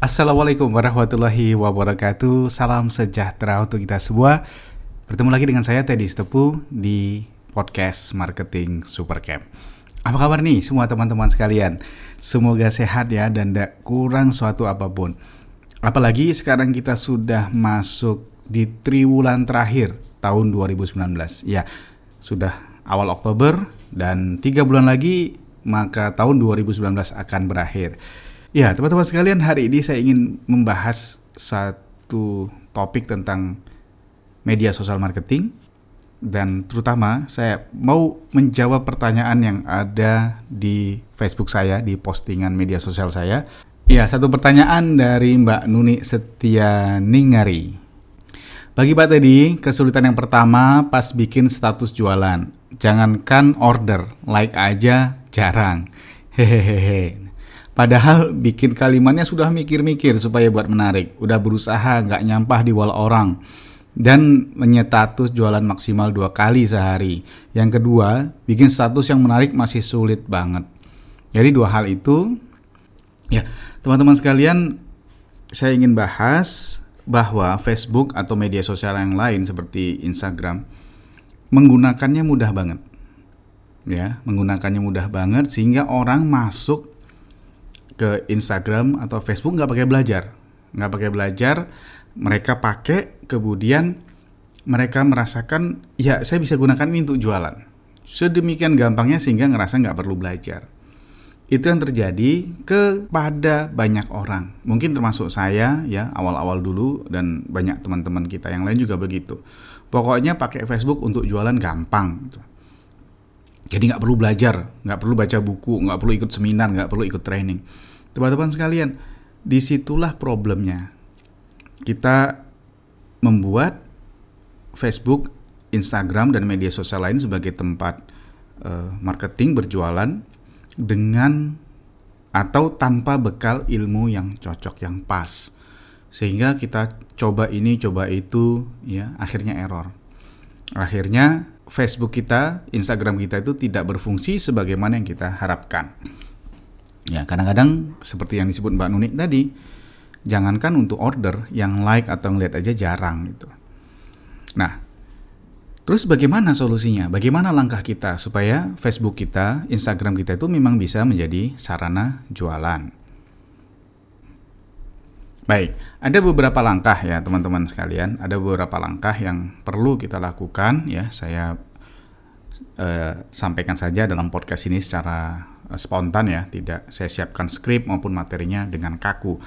Assalamualaikum warahmatullahi wabarakatuh. Salam sejahtera untuk kita semua. Bertemu lagi dengan saya Teddy Stepu di podcast Marketing Supercamp. Apa kabar nih semua teman-teman sekalian? Semoga sehat ya dan tidak kurang suatu apa pun. Apalagi sekarang kita sudah masuk di triwulan terakhir tahun 2019. Ya, sudah awal Oktober dan tiga bulan lagi maka tahun 2019 akan berakhir. Ya, teman-teman sekalian, hari ini saya ingin membahas satu topik tentang media sosial marketing dan terutama saya mau menjawab pertanyaan yang ada di Facebook saya di postingan media sosial saya. Ya, satu pertanyaan dari Mbak Nuni Setia Ningari. Bagi Pak Teddy, kesulitan yang pertama pas bikin status jualan. Jangankan order, like aja jarang. Hehehe. Padahal bikin kalimatnya sudah mikir-mikir supaya buat menarik, udah berusaha nggak nyampah di wall orang, dan menyetatus jualan maksimal dua kali sehari. Yang kedua, bikin status yang menarik masih sulit banget. Jadi dua hal itu, ya teman-teman sekalian, saya ingin bahas bahwa Facebook atau media sosial yang lain seperti Instagram menggunakannya mudah banget ya menggunakannya mudah banget sehingga orang masuk ke Instagram atau Facebook nggak pakai belajar, nggak pakai belajar, mereka pakai kemudian mereka merasakan ya saya bisa gunakan ini untuk jualan. Sedemikian gampangnya sehingga ngerasa nggak perlu belajar. Itu yang terjadi kepada banyak orang. Mungkin termasuk saya ya awal-awal dulu dan banyak teman-teman kita yang lain juga begitu. Pokoknya pakai Facebook untuk jualan gampang. Gitu. Jadi nggak perlu belajar, nggak perlu baca buku, nggak perlu ikut seminar, nggak perlu ikut training. Teman-teman sekalian, di situlah problemnya. Kita membuat Facebook, Instagram, dan media sosial lain sebagai tempat uh, marketing berjualan dengan atau tanpa bekal ilmu yang cocok, yang pas. Sehingga kita coba ini, coba itu, ya akhirnya error. Akhirnya Facebook kita, Instagram kita itu tidak berfungsi sebagaimana yang kita harapkan. Ya, kadang-kadang seperti yang disebut Mbak Nunik tadi, jangankan untuk order, yang like atau ngeliat aja jarang gitu. Nah, terus bagaimana solusinya? Bagaimana langkah kita supaya Facebook kita, Instagram kita itu memang bisa menjadi sarana jualan? Baik, ada beberapa langkah ya teman-teman sekalian, ada beberapa langkah yang perlu kita lakukan ya. Saya eh, sampaikan saja dalam podcast ini secara Eh, spontan ya, tidak saya siapkan skrip maupun materinya dengan kaku.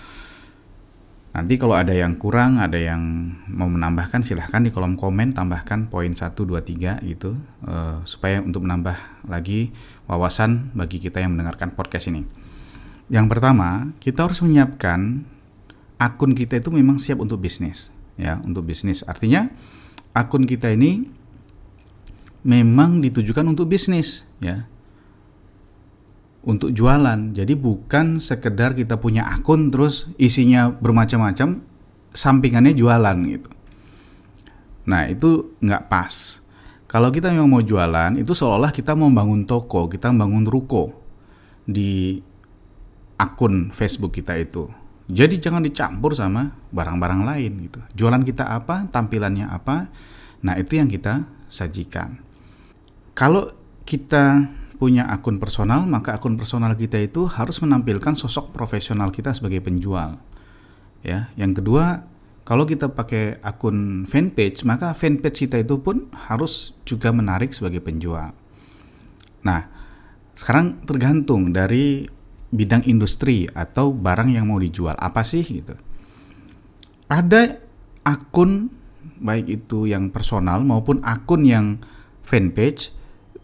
Nanti kalau ada yang kurang, ada yang mau menambahkan silahkan di kolom komen tambahkan poin 1, 2, 3 gitu uh, supaya untuk menambah lagi wawasan bagi kita yang mendengarkan podcast ini. Yang pertama, kita harus menyiapkan akun kita itu memang siap untuk bisnis ya, untuk bisnis. Artinya akun kita ini memang ditujukan untuk bisnis ya untuk jualan. Jadi bukan sekedar kita punya akun terus isinya bermacam-macam, sampingannya jualan gitu. Nah itu nggak pas. Kalau kita memang mau jualan, itu seolah kita mau bangun toko, kita bangun ruko di akun Facebook kita itu. Jadi jangan dicampur sama barang-barang lain gitu. Jualan kita apa, tampilannya apa, nah itu yang kita sajikan. Kalau kita punya akun personal, maka akun personal kita itu harus menampilkan sosok profesional kita sebagai penjual. Ya, yang kedua, kalau kita pakai akun fanpage, maka fanpage kita itu pun harus juga menarik sebagai penjual. Nah, sekarang tergantung dari bidang industri atau barang yang mau dijual apa sih gitu. Ada akun baik itu yang personal maupun akun yang fanpage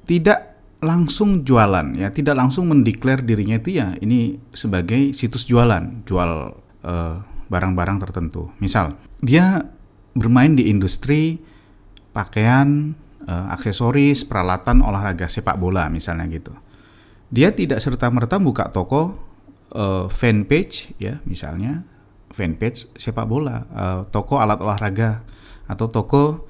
tidak langsung jualan ya, tidak langsung mendeklar dirinya itu ya ini sebagai situs jualan, jual eh, barang-barang tertentu. Misal, dia bermain di industri pakaian, uh, aksesoris, peralatan olahraga sepak bola misalnya gitu. Dia tidak serta-merta buka toko uh, fanpage ya, misalnya fanpage sepak bola, uh, toko alat olahraga atau toko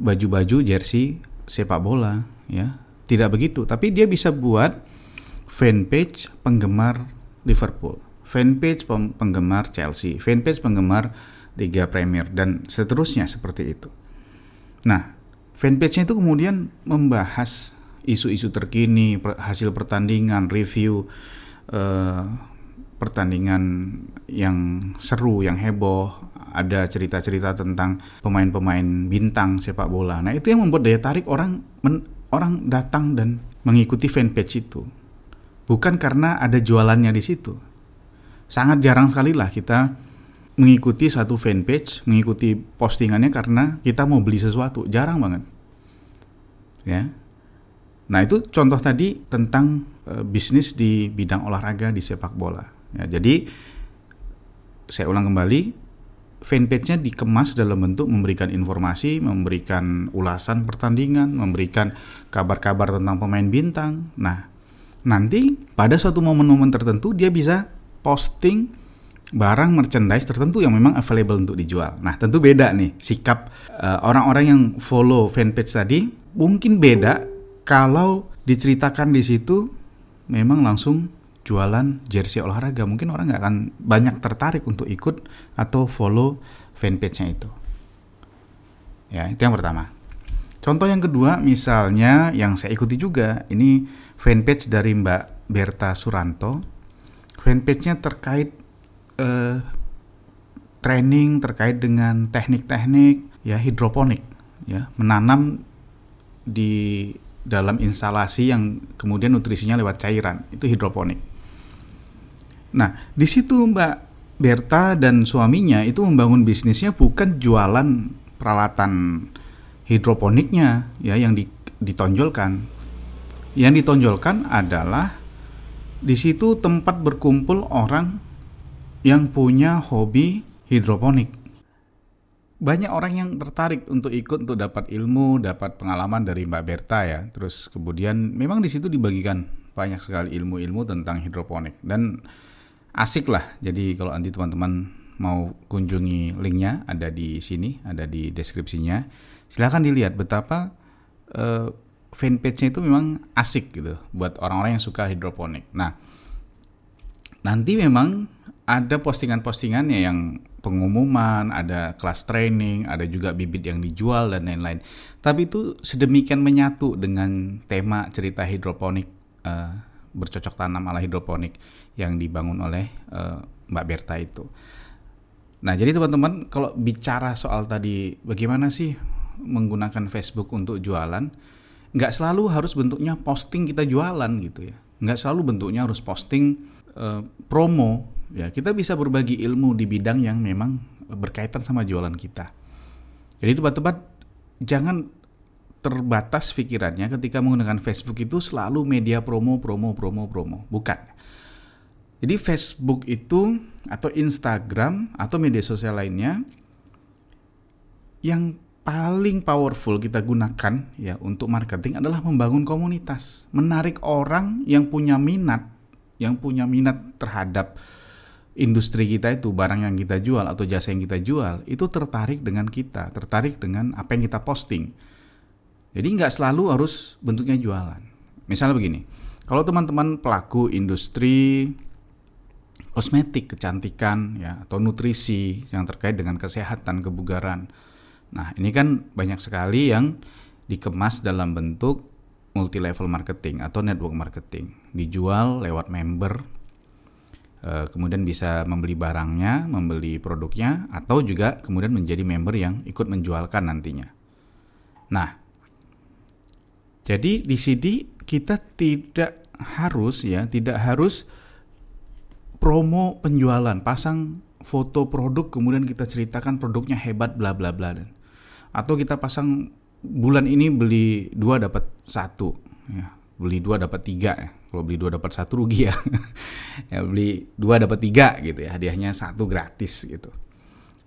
baju-baju jersey sepak bola ya tidak begitu, tapi dia bisa buat fanpage penggemar Liverpool, fanpage penggemar Chelsea, fanpage penggemar Liga Premier dan seterusnya seperti itu. Nah, fanpage-nya itu kemudian membahas isu-isu terkini, hasil pertandingan, review eh, pertandingan yang seru, yang heboh, ada cerita-cerita tentang pemain-pemain bintang sepak bola. Nah, itu yang membuat daya tarik orang men, orang datang dan mengikuti fanpage itu. Bukan karena ada jualannya di situ. Sangat jarang sekali lah kita mengikuti satu fanpage, mengikuti postingannya karena kita mau beli sesuatu. Jarang banget. Ya. Nah, itu contoh tadi tentang e, bisnis di bidang olahraga di sepak bola. Ya, jadi saya ulang kembali, fanpage-nya dikemas dalam bentuk memberikan informasi, memberikan ulasan pertandingan, memberikan kabar-kabar tentang pemain bintang. Nah, nanti pada suatu momen-momen tertentu dia bisa posting barang merchandise tertentu yang memang available untuk dijual. Nah, tentu beda nih sikap eh, orang-orang uh, yang follow fanpage tadi mungkin beda kalau diceritakan di situ memang langsung jualan jersey olahraga. Mungkin orang nggak akan banyak tertarik untuk ikut atau follow fanpage-nya itu. Ya, itu yang pertama. Contoh yang kedua, misalnya yang saya ikuti juga, ini fanpage dari Mbak Berta Suranto. Fanpage-nya terkait eh, training terkait dengan teknik-teknik ya hidroponik ya menanam di dalam instalasi yang kemudian nutrisinya lewat cairan itu hidroponik. Nah di situ Mbak Berta dan suaminya itu membangun bisnisnya bukan jualan peralatan hidroponiknya ya yang ditonjolkan. Yang ditonjolkan adalah di situ tempat berkumpul orang yang punya hobi hidroponik. Banyak orang yang tertarik untuk ikut untuk dapat ilmu, dapat pengalaman dari Mbak Berta ya. Terus kemudian memang di situ dibagikan banyak sekali ilmu-ilmu tentang hidroponik dan asik lah. Jadi kalau nanti teman-teman mau kunjungi linknya ada di sini, ada di deskripsinya. Silahkan dilihat betapa uh, fanpage-nya itu memang asik gitu buat orang-orang yang suka hidroponik. Nah, nanti memang ada postingan-postingannya yang pengumuman, ada kelas training, ada juga bibit yang dijual dan lain-lain. Tapi itu sedemikian menyatu dengan tema cerita hidroponik uh, bercocok tanam ala hidroponik yang dibangun oleh uh, Mbak Berta itu. Nah, jadi teman-teman kalau bicara soal tadi bagaimana sih menggunakan Facebook untuk jualan, nggak selalu harus bentuknya posting kita jualan gitu ya. Nggak selalu bentuknya harus posting uh, promo ya kita bisa berbagi ilmu di bidang yang memang berkaitan sama jualan kita. Jadi teman-teman jangan terbatas pikirannya ketika menggunakan Facebook itu selalu media promo, promo, promo, promo. Bukan. Jadi Facebook itu atau Instagram atau media sosial lainnya yang paling powerful kita gunakan ya untuk marketing adalah membangun komunitas, menarik orang yang punya minat, yang punya minat terhadap industri kita itu barang yang kita jual atau jasa yang kita jual itu tertarik dengan kita, tertarik dengan apa yang kita posting. Jadi nggak selalu harus bentuknya jualan. Misalnya begini, kalau teman-teman pelaku industri kosmetik, kecantikan, ya atau nutrisi yang terkait dengan kesehatan, kebugaran. Nah ini kan banyak sekali yang dikemas dalam bentuk multi level marketing atau network marketing, dijual lewat member kemudian bisa membeli barangnya, membeli produknya, atau juga kemudian menjadi member yang ikut menjualkan nantinya. Nah, jadi di sini kita tidak harus ya, tidak harus promo penjualan, pasang foto produk kemudian kita ceritakan produknya hebat bla bla bla dan atau kita pasang bulan ini beli dua dapat satu ya beli dua dapat tiga ya kalau beli dua dapat satu rugi ya. Ya beli dua dapat tiga gitu ya. Hadiahnya satu gratis gitu.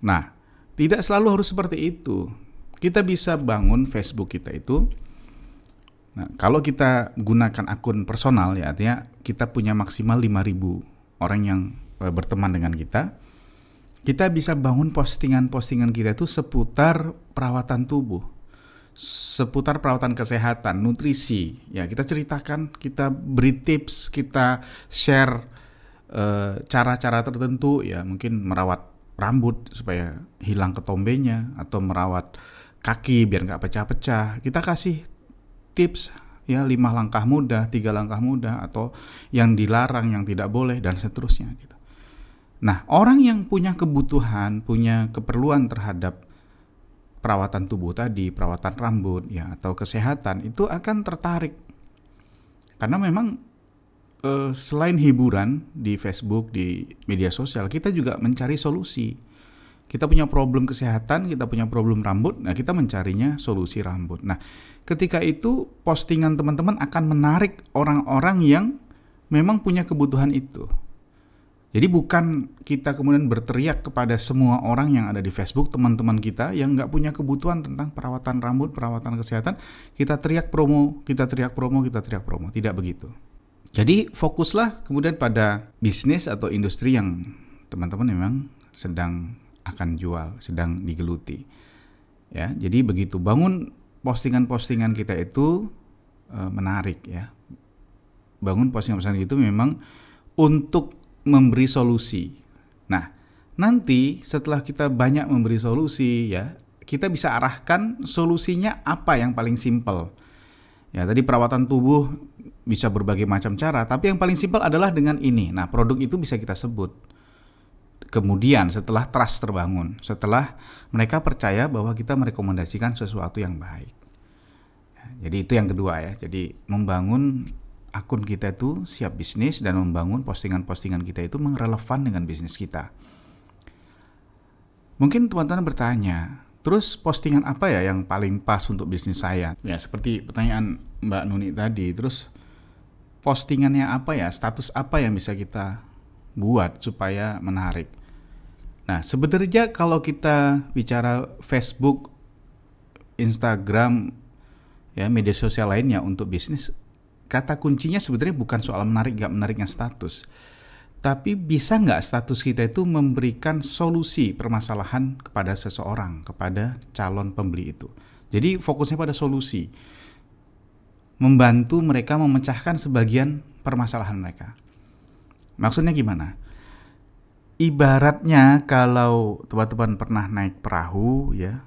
Nah tidak selalu harus seperti itu. Kita bisa bangun Facebook kita itu nah kalau kita gunakan akun personal ya artinya kita punya maksimal 5000 orang yang eh, berteman dengan kita kita bisa bangun postingan-postingan kita itu seputar perawatan tubuh seputar perawatan kesehatan, nutrisi. Ya, kita ceritakan, kita beri tips, kita share eh, cara-cara tertentu. Ya mungkin merawat rambut supaya hilang ketombenya atau merawat kaki biar nggak pecah-pecah. Kita kasih tips ya lima langkah mudah tiga langkah mudah atau yang dilarang yang tidak boleh dan seterusnya gitu. Nah orang yang punya kebutuhan punya keperluan terhadap perawatan tubuh tadi, perawatan rambut ya atau kesehatan itu akan tertarik. Karena memang eh, selain hiburan di Facebook, di media sosial, kita juga mencari solusi. Kita punya problem kesehatan, kita punya problem rambut, nah kita mencarinya solusi rambut. Nah, ketika itu postingan teman-teman akan menarik orang-orang yang memang punya kebutuhan itu. Jadi bukan kita kemudian berteriak kepada semua orang yang ada di Facebook, teman-teman kita yang nggak punya kebutuhan tentang perawatan rambut, perawatan kesehatan, kita teriak promo, kita teriak promo, kita teriak promo. Tidak begitu. Jadi fokuslah kemudian pada bisnis atau industri yang teman-teman memang sedang akan jual, sedang digeluti. Ya, jadi begitu. Bangun postingan-postingan kita itu e, menarik ya. Bangun postingan-postingan itu memang untuk memberi solusi. Nah, nanti setelah kita banyak memberi solusi ya, kita bisa arahkan solusinya apa yang paling simpel. Ya, tadi perawatan tubuh bisa berbagai macam cara, tapi yang paling simpel adalah dengan ini. Nah, produk itu bisa kita sebut. Kemudian setelah trust terbangun, setelah mereka percaya bahwa kita merekomendasikan sesuatu yang baik. Jadi itu yang kedua ya. Jadi membangun akun kita itu siap bisnis dan membangun postingan-postingan kita itu mengrelevan dengan bisnis kita. Mungkin teman-teman bertanya, terus postingan apa ya yang paling pas untuk bisnis saya? Ya seperti pertanyaan Mbak Nuni tadi, terus postingannya apa ya, status apa yang bisa kita buat supaya menarik? Nah sebenarnya kalau kita bicara Facebook, Instagram, ya media sosial lainnya untuk bisnis kata kuncinya sebenarnya bukan soal menarik gak menariknya status. Tapi bisa nggak status kita itu memberikan solusi permasalahan kepada seseorang, kepada calon pembeli itu. Jadi fokusnya pada solusi. Membantu mereka memecahkan sebagian permasalahan mereka. Maksudnya gimana? Ibaratnya kalau teman-teman pernah naik perahu ya,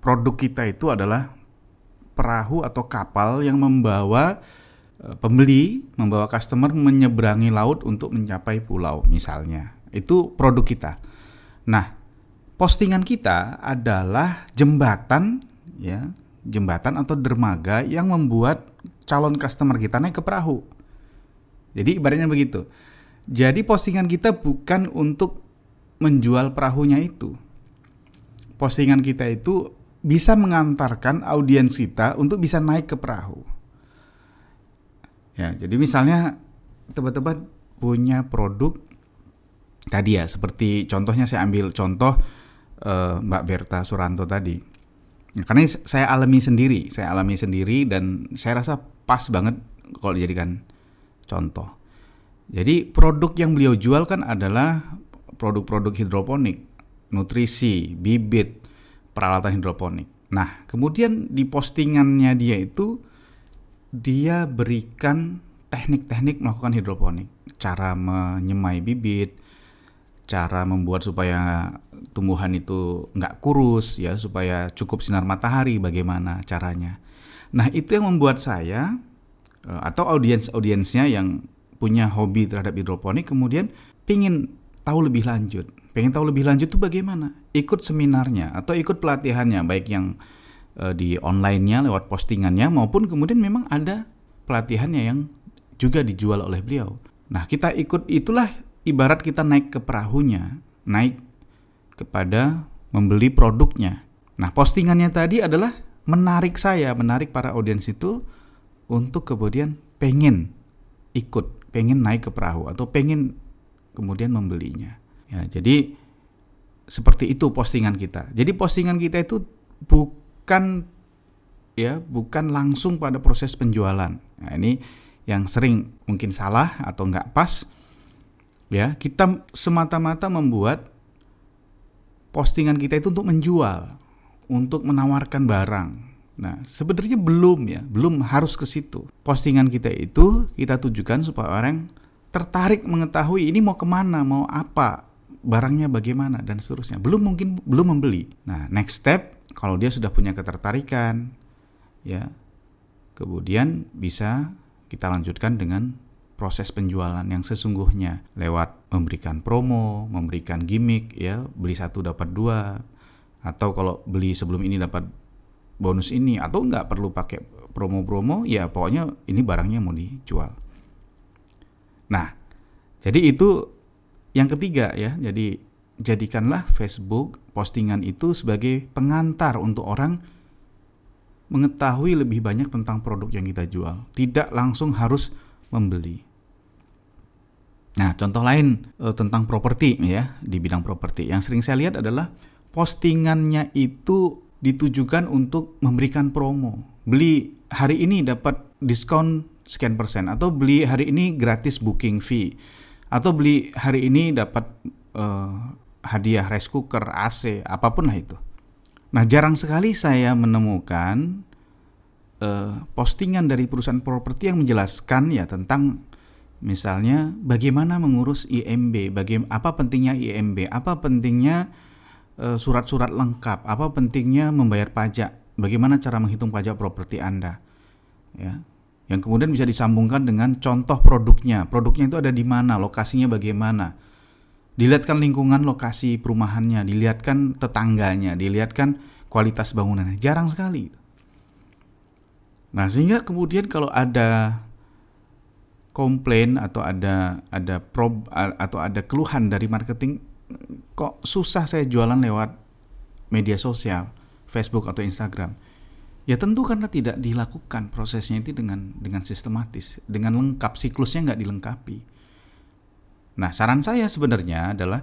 produk kita itu adalah perahu atau kapal yang membawa pembeli membawa customer menyeberangi laut untuk mencapai pulau misalnya. Itu produk kita. Nah, postingan kita adalah jembatan ya, jembatan atau dermaga yang membuat calon customer kita naik ke perahu. Jadi ibaratnya begitu. Jadi postingan kita bukan untuk menjual perahunya itu. Postingan kita itu bisa mengantarkan audiens kita untuk bisa naik ke perahu. Ya, jadi misalnya teman-teman punya produk tadi ya, seperti contohnya saya ambil contoh uh, Mbak Berta Suranto tadi. Ya, karena saya alami sendiri, saya alami sendiri dan saya rasa pas banget kalau dijadikan contoh. Jadi produk yang beliau jual kan adalah produk-produk hidroponik, nutrisi, bibit, peralatan hidroponik. Nah, kemudian di postingannya dia itu dia berikan teknik-teknik melakukan hidroponik, cara menyemai bibit, cara membuat supaya tumbuhan itu nggak kurus ya, supaya cukup sinar matahari, bagaimana caranya. Nah itu yang membuat saya eh, atau audiens-audiensnya yang punya hobi terhadap hidroponik kemudian pingin tahu lebih lanjut. Pengen tahu lebih lanjut itu bagaimana? Ikut seminarnya atau ikut pelatihannya, baik yang uh, di online-nya lewat postingannya maupun kemudian memang ada pelatihannya yang juga dijual oleh beliau. Nah, kita ikut itulah ibarat kita naik ke perahunya, naik kepada membeli produknya. Nah, postingannya tadi adalah menarik saya, menarik para audiens itu untuk kemudian pengen ikut, pengen naik ke perahu atau pengen kemudian membelinya. Ya, jadi seperti itu postingan kita. Jadi postingan kita itu bukan bukan ya bukan langsung pada proses penjualan. Nah, ini yang sering mungkin salah atau nggak pas. Ya, kita semata-mata membuat postingan kita itu untuk menjual, untuk menawarkan barang. Nah, sebenarnya belum ya, belum harus ke situ. Postingan kita itu kita tujukan supaya orang tertarik mengetahui ini mau ke mana, mau apa, barangnya bagaimana dan seterusnya. Belum mungkin belum membeli. Nah, next step kalau dia sudah punya ketertarikan, ya, kemudian bisa kita lanjutkan dengan proses penjualan yang sesungguhnya lewat memberikan promo, memberikan gimmick, ya, beli satu dapat dua, atau kalau beli sebelum ini dapat bonus ini, atau nggak perlu pakai promo-promo, ya pokoknya ini barangnya mau dijual. Nah, jadi itu yang ketiga ya, jadi jadikanlah Facebook postingan itu sebagai pengantar untuk orang mengetahui lebih banyak tentang produk yang kita jual, tidak langsung harus membeli. Nah, contoh lain e, tentang properti ya, di bidang properti. Yang sering saya lihat adalah postingannya itu ditujukan untuk memberikan promo. Beli hari ini dapat diskon sekian persen atau beli hari ini gratis booking fee atau beli hari ini dapat uh, hadiah rice cooker, AC, apa pun lah itu. Nah, jarang sekali saya menemukan uh, postingan dari perusahaan properti yang menjelaskan ya tentang misalnya bagaimana mengurus IMB, bagaimana apa pentingnya IMB, apa pentingnya uh, surat-surat lengkap, apa pentingnya membayar pajak, bagaimana cara menghitung pajak properti Anda. Ya, yang kemudian bisa disambungkan dengan contoh produknya. Produknya itu ada di mana, lokasinya bagaimana. Dilihatkan lingkungan lokasi perumahannya, dilihatkan tetangganya, dilihatkan kualitas bangunannya. Jarang sekali. Nah, sehingga kemudian kalau ada komplain atau ada ada prob atau ada keluhan dari marketing kok susah saya jualan lewat media sosial, Facebook atau Instagram Ya tentu karena tidak dilakukan prosesnya itu dengan dengan sistematis, dengan lengkap siklusnya nggak dilengkapi. Nah saran saya sebenarnya adalah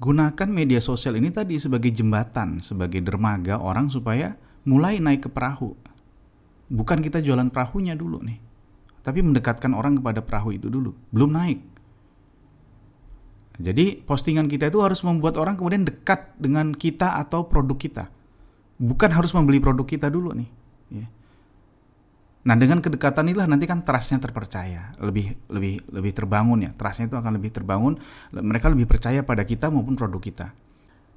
gunakan media sosial ini tadi sebagai jembatan, sebagai dermaga orang supaya mulai naik ke perahu. Bukan kita jualan perahunya dulu nih, tapi mendekatkan orang kepada perahu itu dulu, belum naik. Jadi postingan kita itu harus membuat orang kemudian dekat dengan kita atau produk kita bukan harus membeli produk kita dulu nih. Ya. Nah dengan kedekatan inilah nanti kan trustnya terpercaya, lebih lebih lebih terbangun ya. Trustnya itu akan lebih terbangun, mereka lebih percaya pada kita maupun produk kita.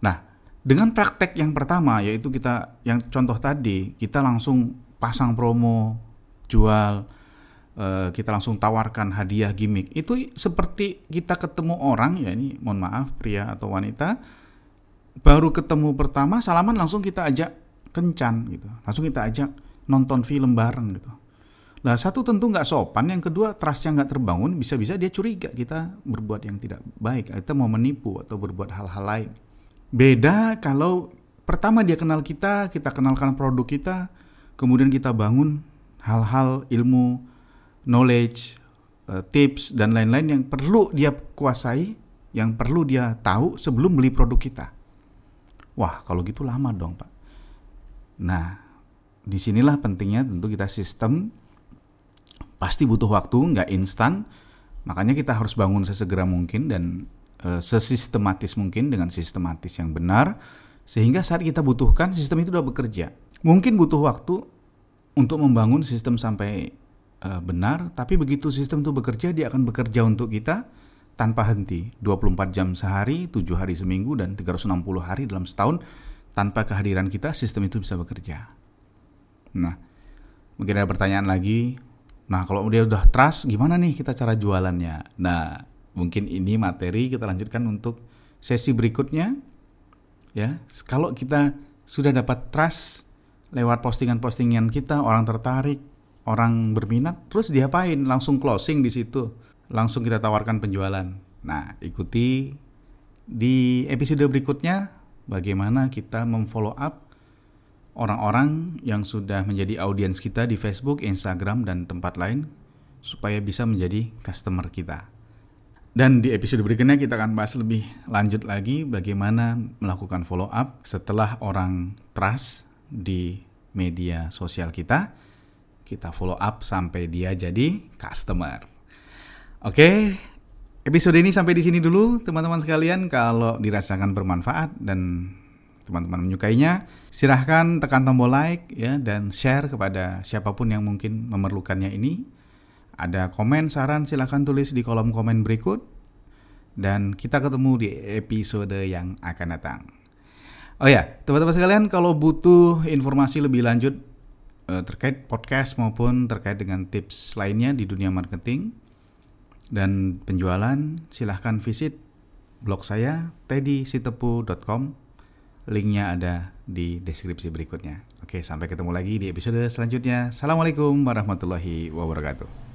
Nah dengan praktek yang pertama yaitu kita yang contoh tadi kita langsung pasang promo, jual, eh, kita langsung tawarkan hadiah gimmick. Itu seperti kita ketemu orang ya ini mohon maaf pria atau wanita baru ketemu pertama salaman langsung kita ajak kencan gitu langsung kita ajak nonton film bareng gitu Nah satu tentu nggak sopan, yang kedua trustnya nggak terbangun, bisa-bisa dia curiga kita berbuat yang tidak baik, kita mau menipu atau berbuat hal-hal lain. Beda kalau pertama dia kenal kita, kita kenalkan produk kita, kemudian kita bangun hal-hal ilmu, knowledge, eh, tips dan lain-lain yang perlu dia kuasai, yang perlu dia tahu sebelum beli produk kita. Wah, kalau gitu lama dong, Pak. Nah, di sinilah pentingnya tentu kita sistem pasti butuh waktu, nggak instan. Makanya kita harus bangun sesegera mungkin dan e, sesistematis mungkin dengan sistematis yang benar sehingga saat kita butuhkan sistem itu sudah bekerja. Mungkin butuh waktu untuk membangun sistem sampai e, benar, tapi begitu sistem itu bekerja dia akan bekerja untuk kita tanpa henti 24 jam sehari, 7 hari seminggu dan 360 hari dalam setahun tanpa kehadiran kita sistem itu bisa bekerja. Nah, mungkin ada pertanyaan lagi. Nah, kalau dia udah trust gimana nih kita cara jualannya? Nah, mungkin ini materi kita lanjutkan untuk sesi berikutnya. Ya, kalau kita sudah dapat trust lewat postingan-postingan kita, orang tertarik, orang berminat, terus diapain? Langsung closing di situ langsung kita tawarkan penjualan. Nah, ikuti di episode berikutnya bagaimana kita memfollow up orang-orang yang sudah menjadi audiens kita di Facebook, Instagram, dan tempat lain supaya bisa menjadi customer kita. Dan di episode berikutnya kita akan bahas lebih lanjut lagi bagaimana melakukan follow up setelah orang trust di media sosial kita. Kita follow up sampai dia jadi customer. Oke, episode ini sampai di sini dulu teman-teman sekalian. Kalau dirasakan bermanfaat dan teman-teman menyukainya, silahkan tekan tombol like ya dan share kepada siapa pun yang mungkin memerlukannya ini ada komen, saran silahkan tulis di kolom komen berikut. Dan kita ketemu di episode yang akan datang. Oh ya, teman-teman sekalian kalau butuh informasi lebih lanjut uh, terkait podcast maupun terkait dengan tips lainnya di dunia marketing dan penjualan, silahkan visit blog saya teddysitepu.com. Linknya ada di deskripsi berikutnya. Oke, sampai ketemu lagi di episode selanjutnya. Assalamualaikum warahmatullahi wabarakatuh.